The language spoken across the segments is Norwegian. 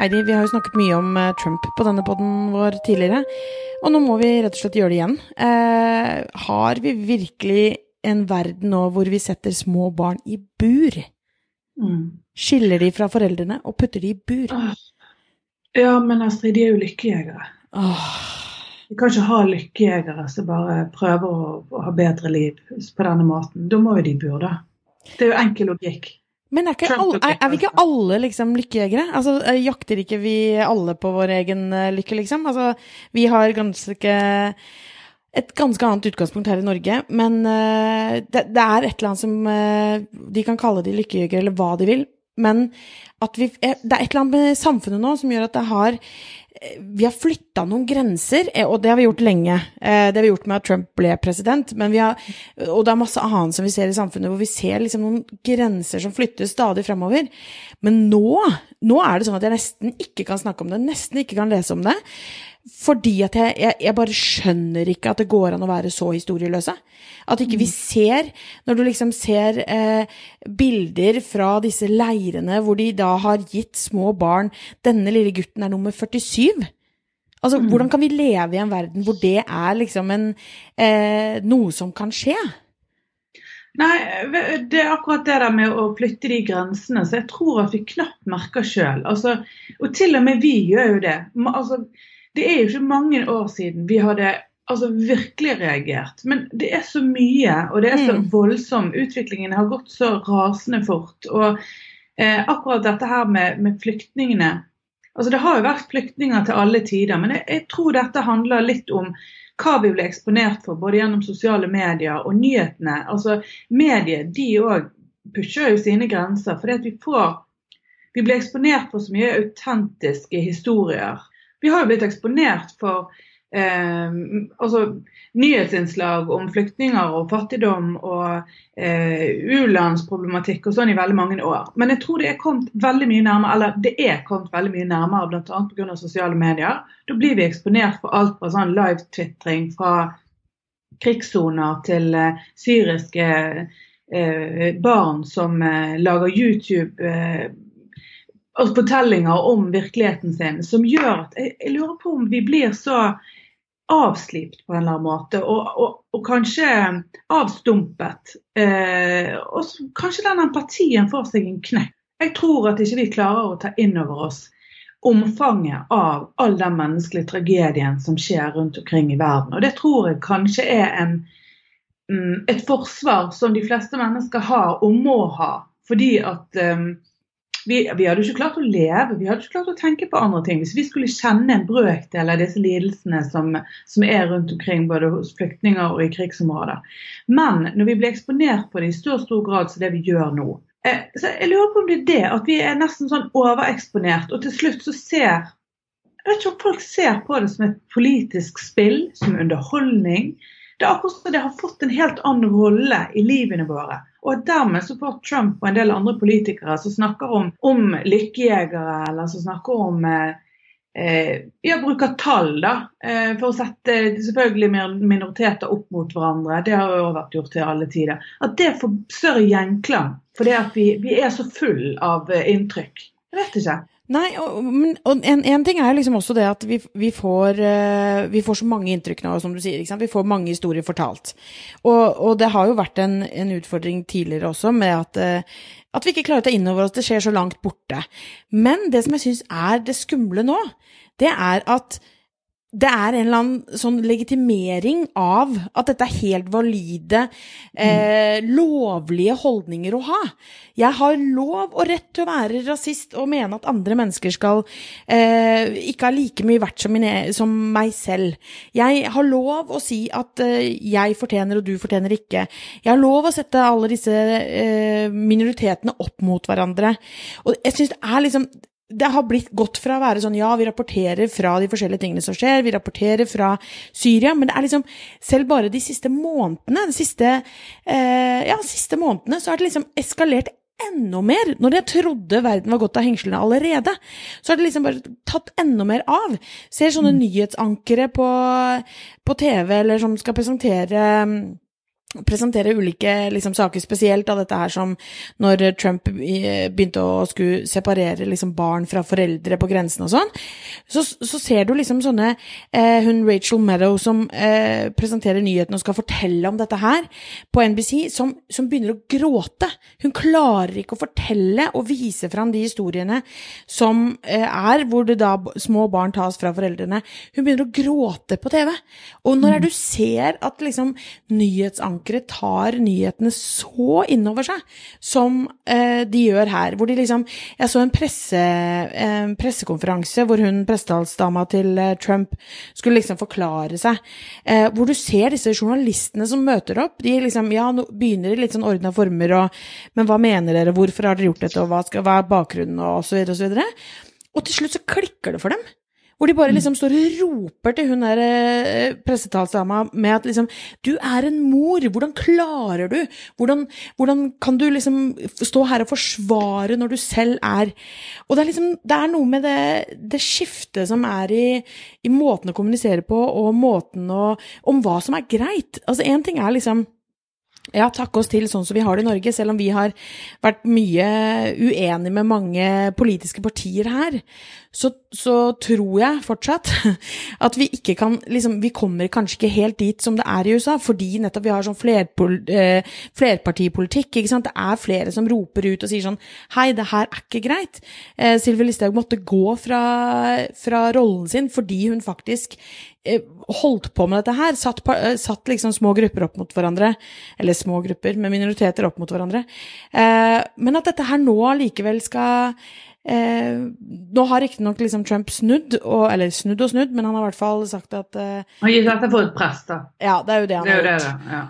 Heidi, vi har jo snakket mye om eh, Trump på denne poden vår tidligere, og nå må vi rett og slett gjøre det igjen. Eh, har vi virkelig en verden nå hvor vi setter små barn i bur? Mm. Skiller de fra foreldrene og putter de i bur? Ja, men Astrid, de er jo lykkejegere. Åh. Vi kan ikke ha lykkejegere som bare prøver å, å ha bedre liv på denne måten. Da må jo de i bur, da. Det er jo enkel logikk. Men er, ikke alle, er, er vi ikke alle liksom lykkejegere? Altså, eh, jakter ikke vi alle på vår egen eh, lykke, liksom? Altså, vi har ganske et ganske annet utgangspunkt her i Norge, men uh, det, det er et eller annet som uh, De kan kalle de lykkejegere eller hva de vil, men at vi, det er et eller annet med samfunnet nå som gjør at det har vi har flytta noen grenser, eh, og det har vi gjort lenge. Eh, Det har vi gjort med at Trump ble president, har, og det er masse annet som vi ser i samfunnet, hvor vi ser liksom noen grenser som flyttes stadig fremover. Men nå, nå er det sånn at jeg nesten ikke kan snakke om det, nesten ikke kan lese om det. Fordi at jeg, jeg, jeg bare skjønner ikke at det går an å være så historieløse. At ikke vi ser, når du liksom ser eh, bilder fra disse leirene hvor de da har gitt små barn Denne lille gutten er nummer 47. Altså, hvordan kan vi leve i en verden hvor det er liksom en eh, Noe som kan skje? Nei, det er akkurat det der med å flytte de grensene, så jeg tror at vi knapt merker sjøl. Altså, og til og med vi gjør jo det. Altså, det er jo ikke mange år siden vi hadde altså, virkelig reagert. Men det er så mye, og det er så Mm. voldsom. Utviklingen har gått så rasende fort. Og eh, akkurat dette her med, med flyktningene Altså, det har jo vært flyktninger til alle tider, men jeg, jeg tror dette handler litt om hva vi blir eksponert for, både gjennom sosiale medier og nyhetene. Altså, Medier de òg pusher jo sine grenser. fordi at vi får Vi blir eksponert for så mye autentiske historier. Vi har jo blitt eksponert for eh, altså, nyhetsinnslag om flyktninger og fattigdom og eh, u-landsproblematikk og sånn i veldig mange år. Men jeg tror det er kommet veldig mye nærmere, eller det er kommet veldig mye nærmere, bl.a. pga. sosiale medier. Da blir vi eksponert for alt fra sånn live-tvitring fra krigssoner til eh, syriske eh, barn som eh, lager YouTube. Eh, fortellinger om virkeligheten sin, som gjør at jeg, jeg lurer på om vi blir så avslipt på en eller annen måte, og, og, og kanskje avstumpet. Eh, og kanskje den empatien får seg en knekk. Jeg tror at ikke vi klarer å ta inn over oss omfanget av all den menneskelige tragedien som skjer rundt omkring i verden. Og det tror jeg kanskje er en, mm, et forsvar som de fleste mennesker har og må ha. Fordi at um, vi, vi hadde ikke klart å leve, vi hadde ikke klart å tenke på andre ting. Hvis vi skulle kjenne en brøkdel av disse lidelsene som, som er rundt omkring både hos flyktninger og i krigsområder. Men når vi blir eksponert på det i så stor grad som det vi gjør nå, eh, så jeg lurer på om det er det, at vi er nesten sånn overeksponert, og til slutt så ser Jeg vet ikke om folk ser på det som et politisk spill, som underholdning. Det er akkurat som det har fått en helt annen rolle i livene våre. Og dermed så får Trump og en del andre politikere som snakker om, om lykkejegere, eller som snakker om eh, eh, Ja, bruker tall, da. Eh, for å sette selvfølgelig minoriteter opp mot hverandre. Det har jo vært gjort til alle tider. At det får større gjenklang. Fordi at vi, vi er så full av eh, inntrykk. Jeg vet ikke. Nei, og, og en, en ting er liksom også det at vi, vi, får, eh, vi får så mange inntrykk nå, som du sier. Vi får mange historier fortalt. Og, og det har jo vært en, en utfordring tidligere også med at, eh, at vi ikke klarer å ta inn over oss det skjer så langt borte. Men det som jeg syns er det skumle nå, det er at det er en eller annen sånn legitimering av at dette er helt valide, eh, lovlige holdninger å ha. Jeg har lov og rett til å være rasist og mene at andre mennesker skal eh, ikke ha like mye verdt som, min, som meg selv. Jeg har lov å si at eh, jeg fortjener og du fortjener ikke. Jeg har lov å sette alle disse eh, minoritetene opp mot hverandre. Og jeg synes det er liksom det har blitt gått fra å være sånn ja, vi rapporterer fra de forskjellige tingene som skjer, vi rapporterer fra Syria, men det er liksom selv bare de siste månedene, de siste, eh, ja, siste månedene, så har det liksom eskalert enda mer. Når jeg trodde verden var gått av hengslene allerede, så har det liksom bare tatt enda mer av. Ser sånne nyhetsankere på, på TV, eller som skal presentere mm, presentere ulike liksom, saker, spesielt av dette her som når Trump begynte å skulle separere liksom, barn fra foreldre på grensen og sånn, så, så, ser du liksom sånne eh, Hun Rachel Meadow som eh, presenterer nyhetene og skal fortelle om dette her på NBC, som, som, begynner å gråte. Hun klarer ikke å fortelle og vise fram de historiene som eh, er hvor det da små barn tas fra foreldrene. Hun begynner å gråte på TV. Og når mm. du ser at liksom nyhetsankere ankere tar nyhetene så innover seg som eh, de gjør her. Hvor de liksom Jeg så en presse, eh, pressekonferanse hvor hun, pressetalsdama til eh, Trump, skulle liksom forklare seg. Eh, hvor du ser disse journalistene som møter opp. De liksom Ja, no, begynner i litt sånn ordna former og Men hva mener dere? Hvorfor har dere gjort dette? Og hva, skal, hva er bakgrunnen? Og så videre og så videre. Og til slutt så klikker det for dem. Hvor de bare liksom står og roper til hun der eh, pressetalsdama med at liksom Du er en mor! Hvordan klarer du? Hvordan, hvordan, kan du liksom stå her og forsvare når du selv er Og det er liksom Det er noe med det, det skiftet som er i, i måten å kommunisere på, og måten å Om hva som er greit. Altså, én ting er liksom ja, takke oss til sånn som vi har det i Norge, selv om vi har vært mye uenige med mange politiske partier her, så, så, tror jeg fortsatt at vi ikke kan liksom, Vi kommer kanskje ikke helt dit som det er i USA, fordi nettopp vi har sånn flerpol, eh, flerpartipolitikk. ikke sant? Det er flere som roper ut og sier sånn Hei, det her er ikke greit. Eh, Sylvi Listhaug måtte gå fra, fra rollen sin fordi hun faktisk Eh, holdt på med dette her. Satt, eh, satt, liksom små grupper opp mot hverandre. Eller små grupper med minoriteter opp mot hverandre. Eh, men at dette her nå likevel skal eh, Nå har riktignok liksom Trump snudd, og, eller snudd og snudd, men han har i hvert fall sagt at eh, Han gir dette for et press, da. Ja, det er jo det han det har gjort. Det, ja.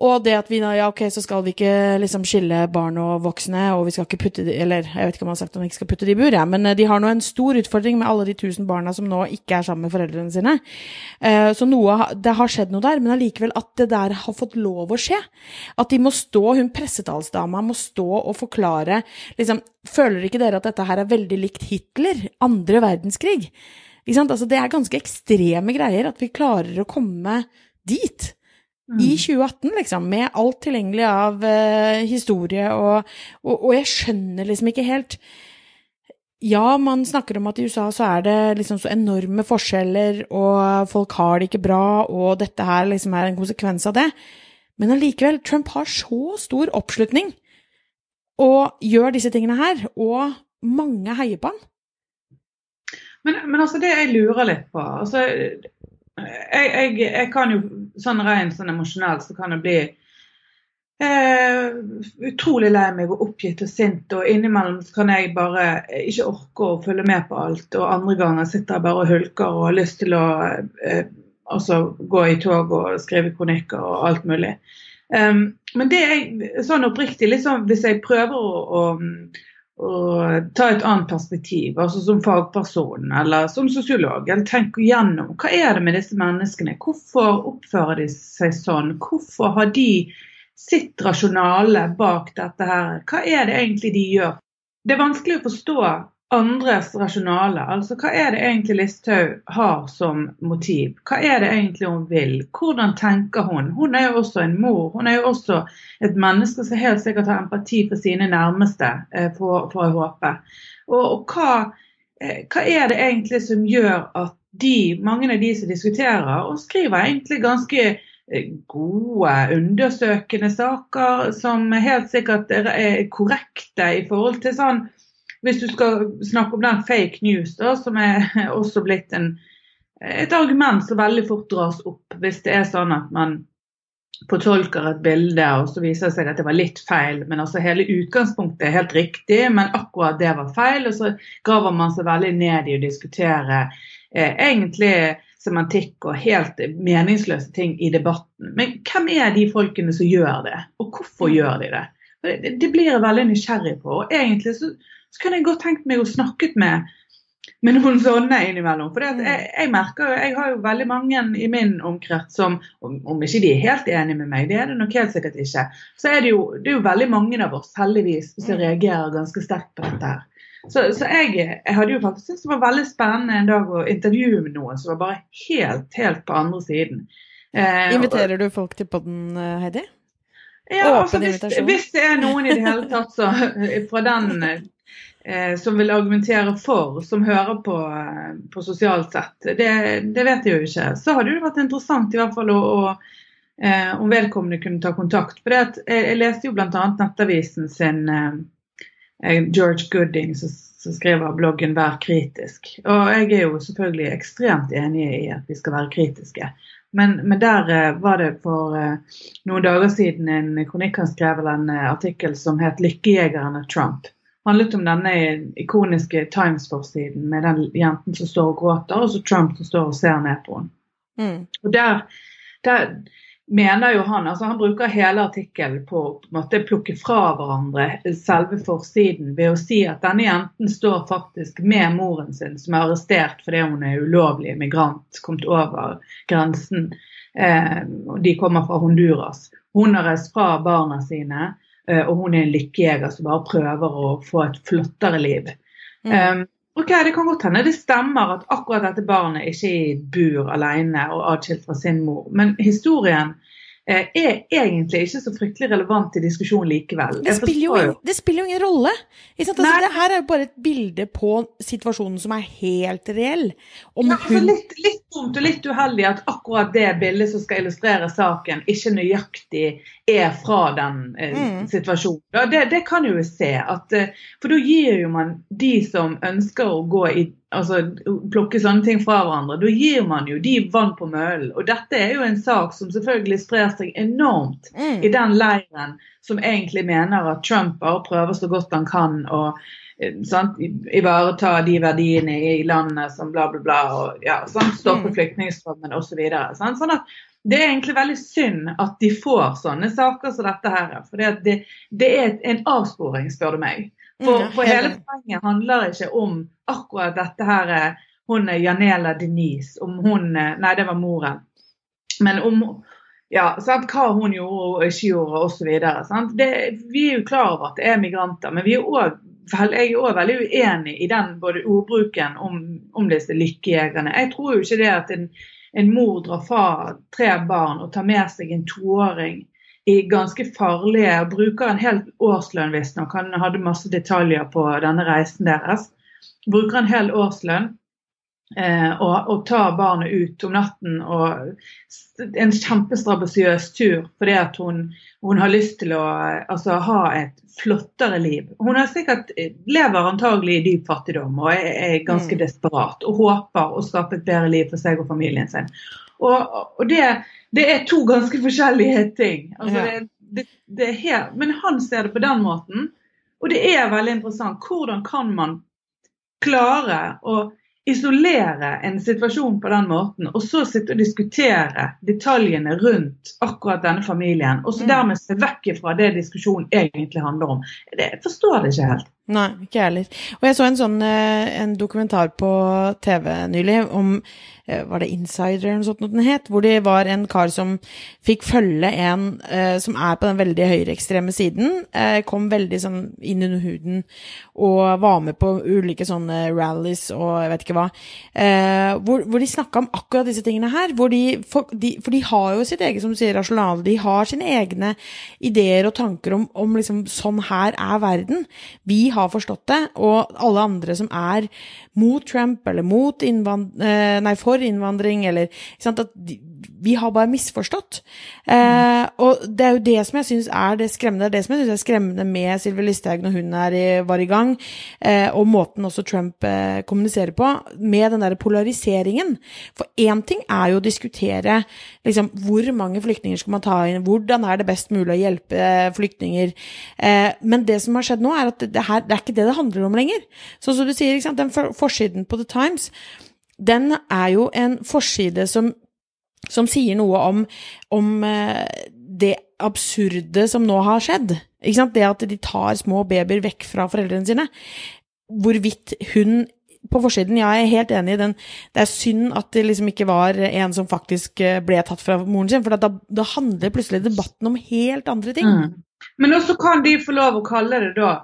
Og det at vi nå, ja ok, så skal vi ikke liksom skille barn og voksne, og vi skal ikke putte de, eller jeg vet ikke om han har sagt at han ikke skal putte de i bur, ja, men eh, de har nå en stor utfordring med alle de tusen barna som nå ikke er sammen med foreldrene sine. Uh, så noe, det har skjedd noe der, men allikevel at det der har fått lov å skje. At de må stå, hun pressetalsdama må stå og forklare liksom, Føler ikke dere at dette her er veldig likt Hitler, andre verdenskrig? Altså, det er ganske ekstreme greier at vi klarer å komme dit. I 2018, mm. liksom, med alt tilgjengelig av uh, historie, og, og, og, jeg skjønner liksom ikke helt Ja, man snakker om at i USA så er det liksom så enorme forskjeller, og folk har det ikke bra, og dette her liksom er en konsekvens av det. Men allikevel, Trump har så stor oppslutning og gjør disse tingene her, og mange heier på han. Men, men altså, det jeg lurer litt på altså jeg, jeg, jeg, kan jo sånn rent sånn emosjonelt så kan jeg bli eh, utrolig lei meg og oppgitt og sint. Og innimellom kan jeg bare ikke orke å følge med på alt. Og andre ganger sitter jeg bare og hulker og har lyst til å eh, altså gå i tog og skrive kronikker og alt mulig. Um, men det er sånn oppriktig, liksom, hvis jeg prøver å, å å ta et annet perspektiv, altså som fagperson eller som sosiolog. eller tenke gjennom hva er det med disse menneskene. Hvorfor oppfører de seg sånn? Hvorfor har de sitt rasjonale bak dette her? Hva er det egentlig de gjør? Det er vanskelig å forstå andres rasjonale. Altså hva er det egentlig Listhaug har som motiv? Hva er det egentlig hun vil? Hvordan tenker hun? Hun er jo også en mor. Hun er jo også et menneske som helt sikkert har empati for sine nærmeste, eh, får jeg håpe. Og, og hva, eh, hva, er det egentlig som gjør at de, mange av de som diskuterer, og skriver egentlig ganske eh, gode, undersøkende saker som helt sikkert er korrekte i forhold til sånn hvis du skal snakke om den fake news, da, som er også blitt en, et argument som veldig fort dras opp hvis det er sånn at man fortolker et bilde, og så viser det seg at det var litt feil. Men altså hele utgangspunktet er helt riktig, men akkurat det var feil. Og så graver man seg veldig ned i å diskutere eh, egentlig semantikk og helt meningsløse ting i debatten. Men hvem er de folkene som gjør det, og hvorfor gjør de det? Det, det blir jeg veldig nysgjerrig på. og egentlig så så kunne jeg godt tenkt meg å snakke med, med noen sånne innimellom. For jeg, jeg, merker jeg har jo veldig mange i min omkrets som, om, om, ikke de er helt enige med meg, det er det nok helt sikkert ikke, så er det jo, det er jo veldig mange av oss, heldigvis, som mm. reagerer ganske sterkt på dette her. Så, så jeg, jeg, hadde jo faktisk syntes det var veldig spennende en dag å intervjue med noen som var bare helt, helt på andre siden. Eh, Inviterer du folk til podden, Heidi? Ja, altså, hvis, hvis, det er noen i det hele tatt så, fra den eh, som vil argumentere for, som hører på, eh, på sosialt sett, det, det, vet jeg jo ikke. Så hadde det vært interessant i hvert fall å, å eh, om vedkommende kunne ta kontakt. For jeg, jeg, leste jo bl.a. Nettavisen sin eh, eh, George Gooding som, som skriver bloggen 'Vær kritisk'. Og jeg er jo selvfølgelig ekstremt enig i at vi skal være kritiske. Men, men der var det for noen dager siden en kronikk han skrev, eller en artikkel som het 'Lykkejegeren av Trump'. Handlet om denne ikoniske Times-forsiden med den jenten som står og gråter, og så Trump som står og ser ned på henne. Mm. Og der, der mener jo han altså Han bruker hele artikkelen på å plukke fra hverandre selve forsiden ved å si at denne jenten står faktisk med moren sin, som er arrestert fordi hun er ulovlig migrant, kommet over grensen. Eh, de kommer fra Honduras. Hun har reist fra barna sine, og hun er en lykkejeger som bare prøver å få et flottere liv. Mm. Um, ok, Det kan godt hende det stemmer at akkurat dette barnet ikke er i bur alene og atskilt fra sin mor, men historien Eh, er egentlig ikke så fryktelig relevant i diskusjonen likevel. Det spiller, jo, det spiller jo ingen rolle. Altså, det her er jo bare et bilde på situasjonen som er helt reell. Ja, altså litt, litt, dumt og litt uheldig at akkurat det bildet som skal illustrere saken, ikke nøyaktig er fra den eh, mm. situasjonen. Det, det, kan jo se. At, eh, for da gir jo man de som ønsker å gå i altså, plukke sånne ting fra hverandre. Da gir man jo de vann på møllen. Og dette er jo en sak som selvfølgelig sprer seg enormt mm. i den leiren som egentlig mener at Trump bare prøver så godt han kan å eh, ivareta de verdiene i landet som bla, bla, bla, og ja, sant, stoppe mm. flyktningstrømmen osv. Så sånn at det er egentlig veldig synd at de får sånne saker som dette her. For det, det er en avsporing, spør du meg. For, for hele poenget handler ikke om akkurat dette her eh, Hun er Janela Denise, om hun eh, Nei, det var moren. Men om ja, sant, hva hun gjorde og ikke gjorde osv. Vi er jo klar over at det er migranter, men vi er også, jeg er òg veldig uenig i den både ordbruken om, om disse lykkejegerne. Jeg tror jo ikke det at en, en mor drar fra tre barn og tar med seg en toåring i ganske farlige Bruker en hel årslønn, visstnok. Han hadde masse detaljer på denne reisen deres. Bruker en hel årslønn og, og, ta barnet ut om natten. og En kjempestrabasiøs tur fordi at hun, hun, har lyst til å altså, ha et flottere liv. Hun har sikkert lever antagelig i dyp fattigdom og er, er ganske mm. desperat og håper å skape et bedre liv for seg og familien sin. Og, og det det er to ganske forskjellige ting. Altså, ja. det, det, helt, men han ser det på den måten. Og det er veldig interessant. Hvordan kan man klare å isolere en situasjon på den måten, og så sitte og diskutere detaljene rundt akkurat denne familien, og så mm. dermed se vekk fra det diskusjonen egentlig handler om. Det, jeg forstår det ikke helt. Nei, ikke jeg heller. Og jeg så en sånn eh, en dokumentar på TV nylig om Eh, var det Insider eller noe sånt den het? Hvor det var en kar som fikk følge en uh, som er på den veldig høyreekstreme siden. Kom veldig sånn inn under huden og var med på ulike sånne rallies og jeg vet ikke hva. Hvor, hvor, de snakka om akkurat disse tingene her. De, for, de, for, de, har jo sitt eget, som du sier, rasjonale. De har sine egne ideer og tanker om, om liksom sånn her er verden. Vi har forstått det, og alle andre som er mot Trump eller mot innvand... nei, for for innvandring, eller ikke sant, At vi har bare misforstått. Eh, og det er jo det som jeg syns er det skremmende. Det er det som jeg synes er skremmende med Sylvi Listhaug når hun er, var i gang, eh, og måten også Trump eh, kommuniserer på, med den der polariseringen. For én ting er jo å diskutere liksom, hvor mange flyktninger skal man ta inn, hvordan er det best mulig å hjelpe eh, flyktninger. Eh, men det som har skjedd nå, er at det, her, det er ikke det det handler om lenger. Sånn som du sier, den forsiden på The Times den er jo en forside som, som sier noe om, om eh, det absurde som nå har skjedd. Det at de tar små babyer vekk fra foreldrene sine. Hvorvidt hun på forsiden, ja, jeg er helt enig i den. Det er synd at det liksom ikke var en som faktisk eh, ble tatt fra moren sin, for da, da handler plutselig debatten om helt andre ting. Mm. Men også kan de få lov å kalle det da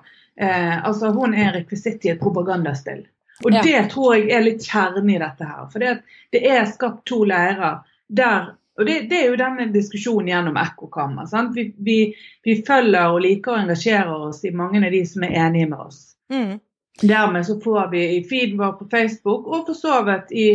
eh, Altså, hun er rekvisitt i et propagandaspill. Og ja. det tror jeg er litt kjernen i dette her. For det, det er skapt to leirer der Og det, det, er jo denne diskusjonen gjennom ekkokammer. Vi, vi, vi, følger og liker og engasjerer oss i mange av de som er enige med oss. Mm. Dermed så får vi i feeden vår på Facebook, og for så vidt i,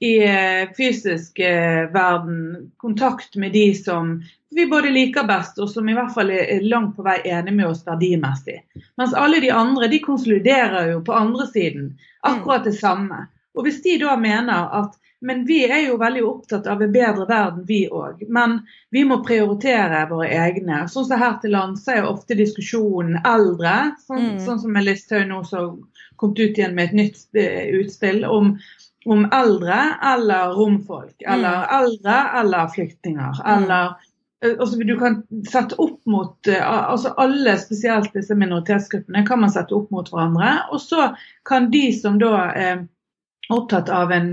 i eh, fysisk eh, verden, kontakt med de som vi både liker best, og som i hvert fall er langt på vei enige med oss verdimessig. Mens alle de andre de konsoliderer jo på andre siden akkurat det samme. Og hvis de da mener at men vi er jo veldig opptatt av en bedre verden, vi òg. Men vi må prioritere våre egne. Sånn som her til lands er jo ofte diskusjonen eldre, sånn, mm. sånn som Listhaug nå som kom ut igjen med et nytt utspill om, om eldre eller romfolk. Eller mm. eldre eller flyktninger. Mm. Eller eh, altså, Du kan sette opp mot eh, altså Alle, spesielt disse minoritetsgruppene, kan man sette opp mot hverandre. Og så kan de som da er opptatt av en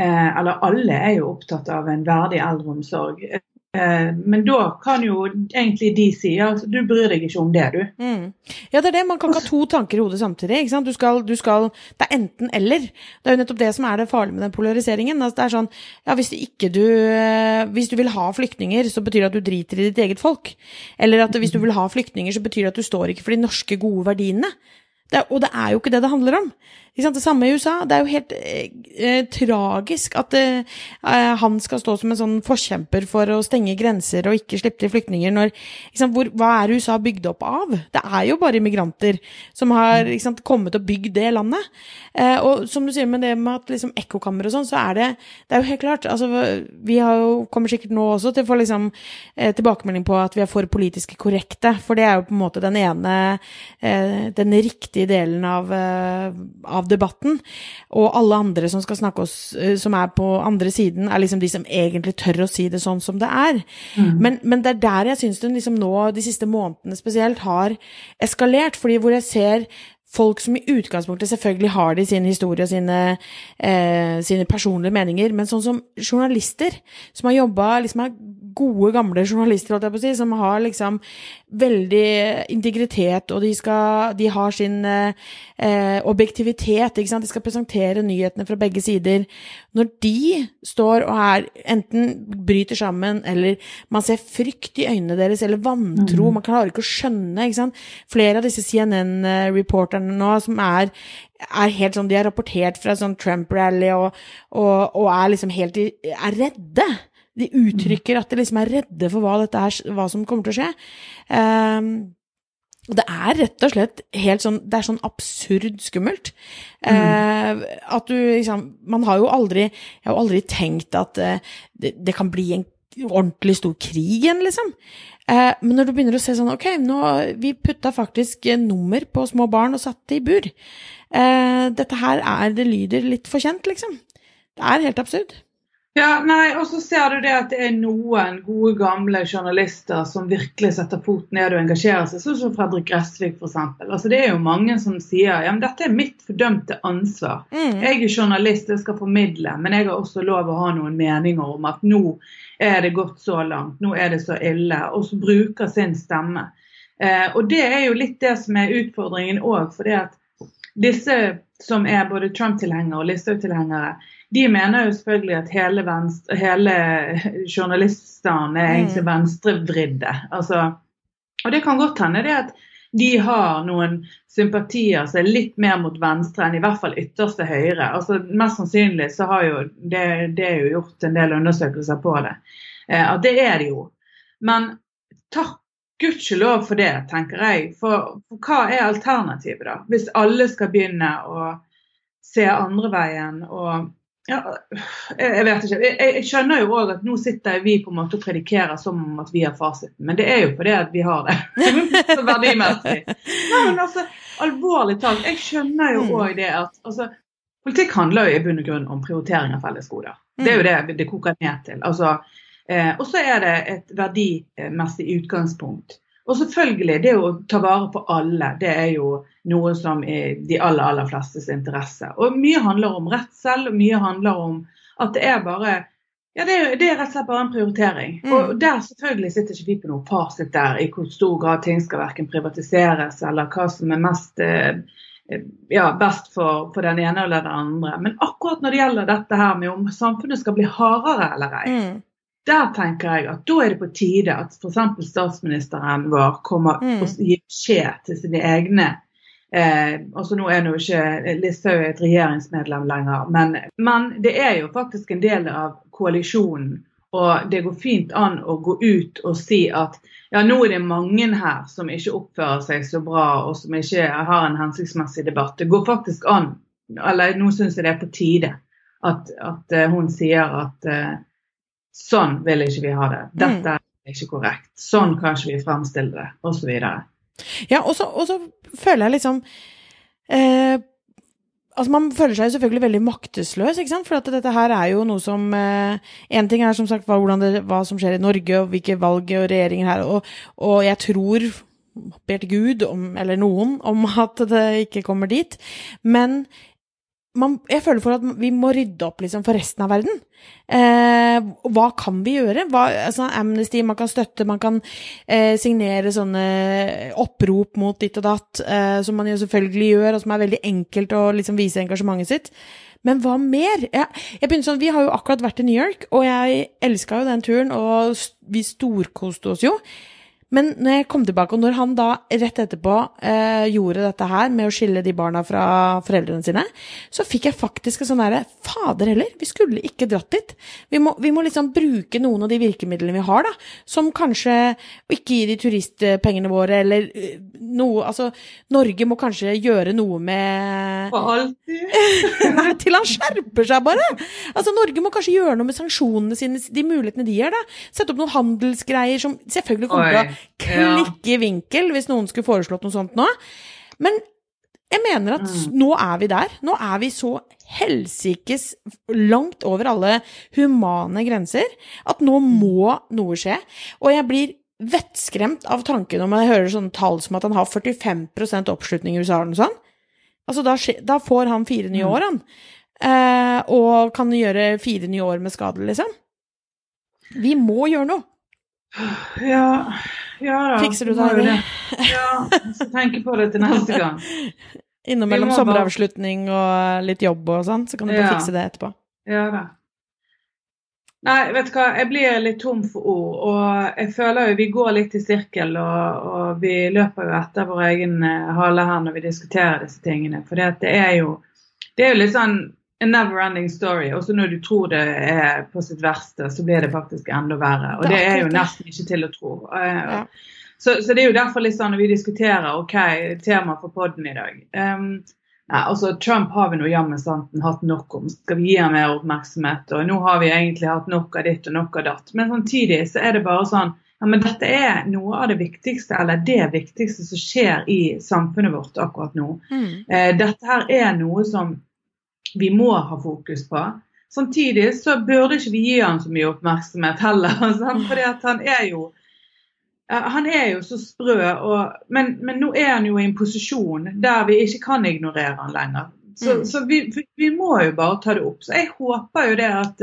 Eh, eller alle er jo opptatt av en verdig eldreomsorg. Eh, men da kan jo egentlig de si at du bryr deg ikke om det, du. Mm. Ja, det er det. Man kan ikke ha to tanker i hodet samtidig. Du skal, du skal, det er enten eller. Det er jo nettopp det som er det farlige med den polariseringen. Altså, det er sånn, ja, hvis, du, eh, hvis du vil ha flyktninger, så betyr det at du driter i ditt eget folk. Eller at hvis du vil ha flyktninger, så betyr det at du står ikke for de norske, gode verdiene. Det, og det er jo ikke det det handler om. Det samme i USA. Det er jo helt eh, eh, tragisk at eh, han skal stå som en sånn forkjemper for å stenge grenser og ikke slippe til flyktninger. Når, hvor, hva er USA bygd opp av? Det er jo bare immigranter som har sant, kommet og bygd det landet. Eh, og som du sier med det med at liksom, ekkokammer og sånn, så er det, det er jo helt klart altså, Vi jo, kommer sikkert nå også til å få liksom, eh, tilbakemelding på at vi er for politiske korrekte. For det er jo på en måte den ene, eh, den riktige delen av, av av debatten. Og alle andre som skal snakke oss, eh, som er på andre siden, er liksom de som egentlig tør å si det sånn som det er. Mm. Men, men, det er der jeg syns den liksom nå, de siste månedene spesielt, har eskalert. fordi hvor jeg ser folk som i utgangspunktet selvfølgelig har det i sin historie og sine, eh, sine personlige meninger, men sånn som journalister som har jobba liksom er gode, gamle journalister, holdt jeg på å si, som har liksom veldig integritet, og de, skal, de har sin eh, objektivitet, ikke sant. De skal presentere nyhetene fra begge sider. Når de står og er enten bryter sammen, eller man ser frykt i øynene deres, eller vantro, mm. man klarer ikke å skjønne, ikke sant. Flere av disse CNN-reporterne nå som er er helt sånn, De har rapportert fra sånn Trump-rally og, og, og, er liksom helt er redde. De uttrykker at de liksom er redde for hva, er, hva som kommer til å skje. Um, det er rett og slett helt sånn Det er sånn absurd skummelt. Mm. Eh, at du liksom Man har jo aldri Jeg har jo aldri tenkt at eh, det, det, kan bli en ordentlig stor krig igjen, liksom. Eh, men når du begynner å se sånn Ok, nå Vi putta faktisk nummer på små barn og satte i bur. dette her er Det lyder litt for kjent, liksom. Det er helt absurd. Ja, nei, og så ser du det at det er noen gode, gamle journalister som virkelig setter foten ned og engasjerer seg, sånn som Fredrik Gressvik f.eks. Altså, det er jo mange som sier ja, men dette er mitt fordømte ansvar. Mm. Jeg er journalist, jeg skal formidle, men jeg har også lov å ha noen meninger om at nå er det gått så langt, nå er det så ille, og så bruker sin stemme. Eh, og det er jo litt det som er utfordringen òg, for det at disse som er både Trump-tilhengere og Listhaug-tilhengere, de mener jo selvfølgelig at hele, venstre, hele journalistene er egentlig mm. venstrevridde. Altså, og det kan godt hende det at de har noen sympatier som er litt mer mot venstre enn i hvert fall ytterste høyre. Altså, mest sannsynlig så har jo det, det er jo gjort en del undersøkelser på det. Eh, at det er det jo. Men takk gudskjelov for det, tenker jeg. For, for, hva er alternativet, da? Hvis alle skal begynne å se andre veien og ja, jeg vet ikke. Jeg, jeg skjønner jo òg at nå sitter vi på en måte og predikerer som om at vi har fasiten, men det er jo fordi at vi har det. så verdimessig. Nei, men altså, alvorlig talt, jeg skjønner jo òg mm. det at altså, Politikk handler jo i bunn og grunn om prioritering av fellesgoder. Det er jo mm. det det koker ned til. Altså, eh, og så er det et verdimessig utgangspunkt. Og selvfølgelig, det å ta vare på alle, det er jo noe som er de aller, aller flestes interesse. Og mye handler om redsel, og mye handler om at det er bare ja, det er, det er rett og slett bare en prioritering. Mm. Og der selvfølgelig sitter ikke vi på noe fasit der i hvor stor grad ting skal verken privatiseres, eller hva som er mest eh, ja, best for, for, den ene eller den andre. Men akkurat når det gjelder dette her med om samfunnet skal bli hardere eller ei, mm der tenker jeg at da er det på tide at f.eks. statsministeren vår kommer Mm. og gir beskjed til sine egne eh, altså Nå er nå ikke Listhaug et regjeringsmedlem lenger, men, men det er jo faktisk en del av koalisjonen. Og det går fint an å gå ut og si at ja, nå er det mange her som ikke oppfører seg så bra, og som ikke har en hensiktsmessig debatt. Det går faktisk an, eller nå syns jeg det er på tide, at, at eh, hun sier at eh, sånn vil ikke vi ha det. Dette er ikke korrekt. Sånn kan ikke vi fremstille det, osv. Ja, og så og så føler jeg liksom eh, Altså, man føler seg selvfølgelig veldig maktesløs, ikke sant? For at dette her er jo noe som Én ting er som sagt hva, det, hva som skjer i Norge, og hvilke valg og regjeringer her, og, og jeg tror ber til Gud, om, eller noen, om at det ikke kommer dit. Men man, jeg føler for at vi må rydde opp liksom, for resten av verden. Eh, hva kan vi gjøre? Hva, altså, Amnesty, man kan støtte, man kan eh, signere sånne opprop mot ditt og datt, eh, som man jo selvfølgelig gjør, og som er veldig enkelt å liksom, vise engasjementet sitt. Men hva mer? Jeg, jeg sånn, Vi har jo akkurat vært i New York, og jeg elska jo den turen, og vi storkoste oss jo. Men når jeg kom tilbake, og når han da rett etterpå eh, gjorde dette her med å skille de barna fra foreldrene sine, så fikk jeg faktisk en sånn derre Fader heller, vi skulle ikke dratt dit. Vi må, vi må liksom bruke noen av de virkemidlene vi har, da. Som kanskje ikke gi de turistpengene våre, eller eh, noe Altså, Norge må kanskje gjøre noe med For alltid. Nei, til han skjerper seg, bare! Altså, Norge må kanskje gjøre noe med sanksjonene sine, de mulighetene de gjør, da. Sette opp noen handelsgreier som selvfølgelig kommer til å Oi, klikke i vinkel hvis noen skulle foreslått noe sånt nå. Men jeg mener at mm. nå er vi der. Nå er vi så helsikes langt over alle humane grenser at nå må noe skje. Og jeg blir vettskremt av tanken om jeg hører sånne tall som at han har 45% oppslutning i USA eller noe sånt. Altså, da, da får han fire nye Mm. år, han. Eh, og kan gjøre fire nye år med skade, liksom. Vi må gjøre noe. Ja, ja da. Fikser du det. Ja, jeg skal tenke på det til neste gang. Innimellom sommeravslutning og litt jobb og sånn, så kan du bare Ja. fikse det etterpå. Ja da. Nei, vet du hva, jeg blir litt tom for ord. Og jeg føler jo vi går litt i sirkel, og, og vi løper jo etter vår egen eh, hale her når vi diskuterer disse tingene. For det er jo det er jo litt sånn a never ending story. Også når du tror det er på sitt verste, så blir det faktisk enda verre. Og Det er jo nesten ikke til å tro. Eh, Ja. Så, så det er jo derfor litt sånn når vi diskuterer OK, tema for podden i dag. Um, ja, altså Trump har vi nå jammen santen hatt nok om. Skal vi gi ham mer oppmerksomhet? Og nå har vi egentlig hatt nok av ditt og nok av datt. Men samtidig så er det bare sånn ja, men dette er noe av det viktigste, eller det viktigste som skjer i samfunnet vårt akkurat nå. Mm. Eh, dette her er noe som vi må ha fokus på. Samtidig så burde ikke vi gi han så mye oppmerksomhet heller. Sant? Fordi han er jo han er jo så sprø, og, men, men nå er han jo i en posisjon der vi ikke kan ignorere han lenger. Så, Mm. så vi, vi- vi må jo bare ta det opp. Så jeg håper jo det at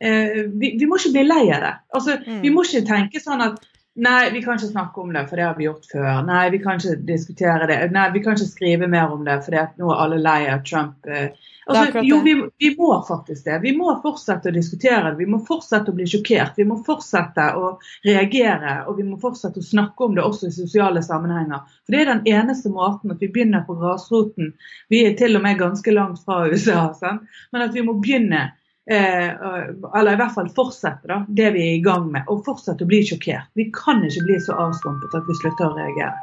eh, vi, vi må ikke bli lei av det. Altså, Mm. Vi må ikke tenke sånn at Nei, vi kan ikke snakke om det, for det har vi gjort før. Nei, vi kan ikke diskutere det. Nei, vi kan ikke skrive mer om det, for nå er alle lei av Trump. eh. Altså, jo, vi, vi må faktisk det. Vi må fortsette å diskutere det. Vi må fortsette å bli sjokkert. Vi må fortsette å reagere, og vi må fortsette å snakke om det også i sosiale sammenhenger. For det er den eneste måten at vi begynner på grasroten. Vi er til og med ganske langt fra USA, sant? men at vi må begynne eller i hvert fall fortsette da, det vi er i gang med, og fortsette å bli sjokkert. Vi kan ikke bli så avstumpet at vi slutter å reagere.